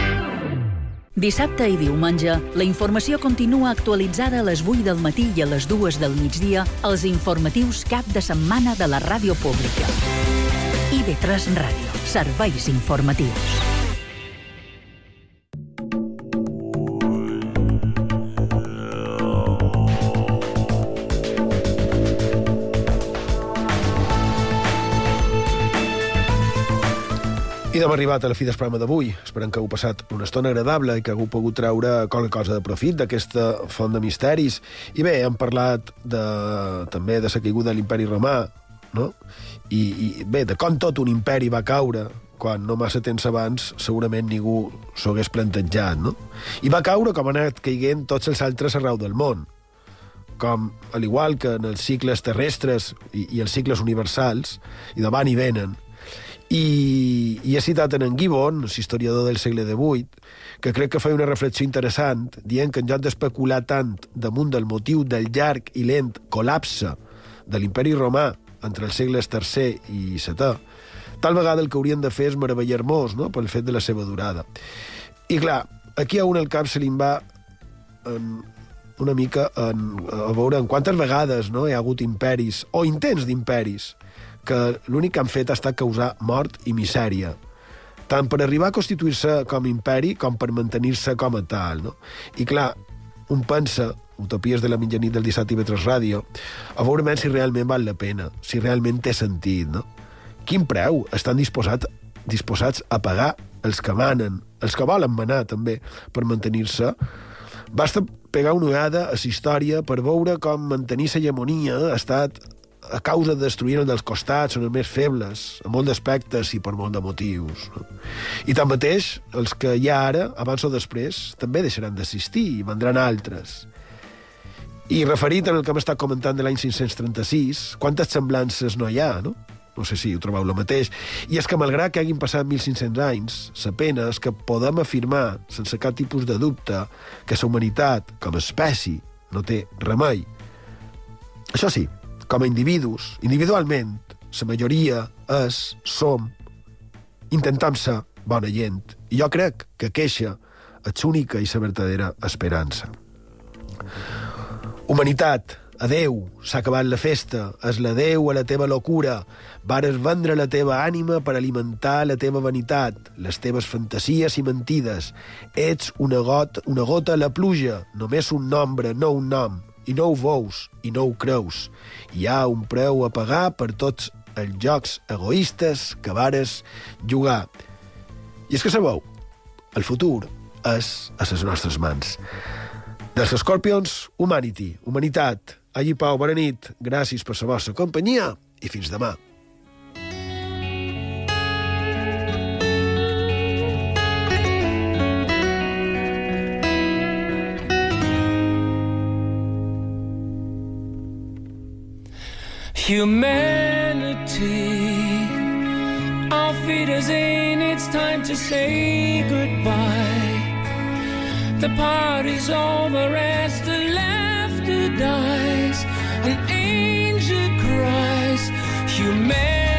Dissabte i diumenge, la informació continua actualitzada a les 8 del matí i a les 2 del migdia als informatius cap de setmana de la ràdio pública. IB3 Ràdio. Serveis informatius. Hem arribat a la fi del programa d'avui. Esperem que heu passat una estona agradable i que hagueu pogut treure qualque cosa de profit d'aquesta font de misteris. I bé, hem parlat de, també de la caiguda de l'imperi romà, no? I, I bé, de com tot un imperi va caure quan no massa temps abans segurament ningú s'ho hagués plantejat, no? I va caure com han anat caiguent tots els altres arreu del món com, al igual que en els cicles terrestres i, i els cicles universals, i de van i venen, i, i he citat en en Gibbon, historiador del segle XVIII, que crec que feia una reflexió interessant, dient que en lloc d'especular tant damunt del motiu del llarg i lent col·lapse de l'imperi romà entre els segles III i VII, tal vegada el que haurien de fer és meravellar-nos no? pel fet de la seva durada. I clar, aquí a un el cap se li va en, una mica en, a veure en quantes vegades no, hi ha hagut imperis, o intents d'imperis, que l'únic que han fet ha estat causar mort i misèria, tant per arribar a constituir-se com a imperi com per mantenir-se com a tal. No? I clar, un pensa, utopies de la mitjanit del dissabte i Vetres Ràdio, a veure si realment val la pena, si realment té sentit, no? Quin preu estan disposats, disposats a pagar els que manen, els que volen manar també, per mantenir-se? Basta pegar una ullada a la història per veure com mantenir l'hegemonia ha estat a causa de destruir els dels costats, són els més febles, a molt d'aspectes i per molt de motius. I tanmateix, els que hi ha ara, abans o després, també deixaran d'assistir i vendran altres. I referit en el que hem estat comentant de l'any 536, quantes semblances no hi ha, no? No sé si ho trobeu el mateix. I és que, malgrat que hagin passat 1.500 anys, la pena és que podem afirmar, sense cap tipus de dubte, que la humanitat, com a espècie, no té remei. Això sí, com a individus, individualment, la majoria és, som, intentem ser bona gent. I jo crec que queixa és l'única i la verdadera esperança. Humanitat, adeu, s'ha acabat la festa, és l'adeu a la teva locura, vares vendre la teva ànima per alimentar la teva vanitat, les teves fantasies i mentides. Ets una, got, una gota a la pluja, només un nombre, no un nom, i no ho veus, i no ho creus. Hi ha un preu a pagar per tots els jocs egoistes que vares jugar. I és que sabeu, el futur és a les nostres mans. Dels Scorpions, Humanity, Humanitat. Allí, Pau, bona nit. Gràcies per la vostra companyia i fins demà. Humanity, auf in, it's time to say goodbye. The party's over as the laughter dies. An angel cries, humanity.